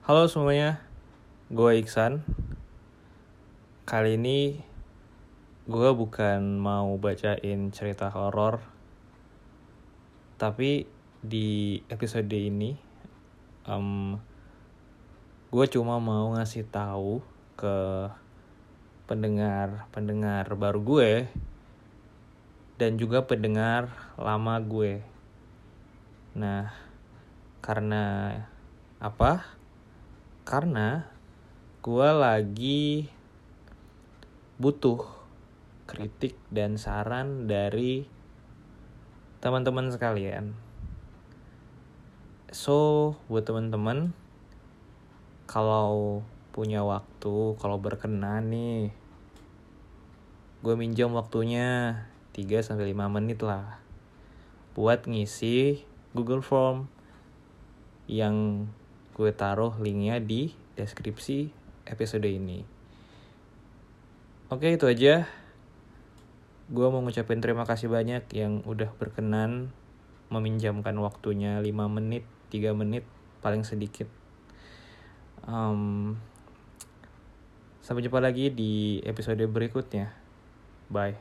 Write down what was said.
Halo semuanya, gue Iksan. Kali ini gue bukan mau bacain cerita horor, tapi di episode ini um, gue cuma mau ngasih tahu ke pendengar pendengar baru gue dan juga pendengar lama gue. Nah, karena apa? Karena gue lagi butuh kritik dan saran dari teman-teman sekalian. So, buat teman-teman, kalau punya waktu, kalau berkenan nih, gue minjam waktunya 3-5 menit lah buat ngisi Google Form yang gue taruh linknya di deskripsi episode ini. Oke itu aja. Gue mau ngucapin terima kasih banyak yang udah berkenan meminjamkan waktunya 5 menit, 3 menit paling sedikit. Um, sampai jumpa lagi di episode berikutnya. Bye.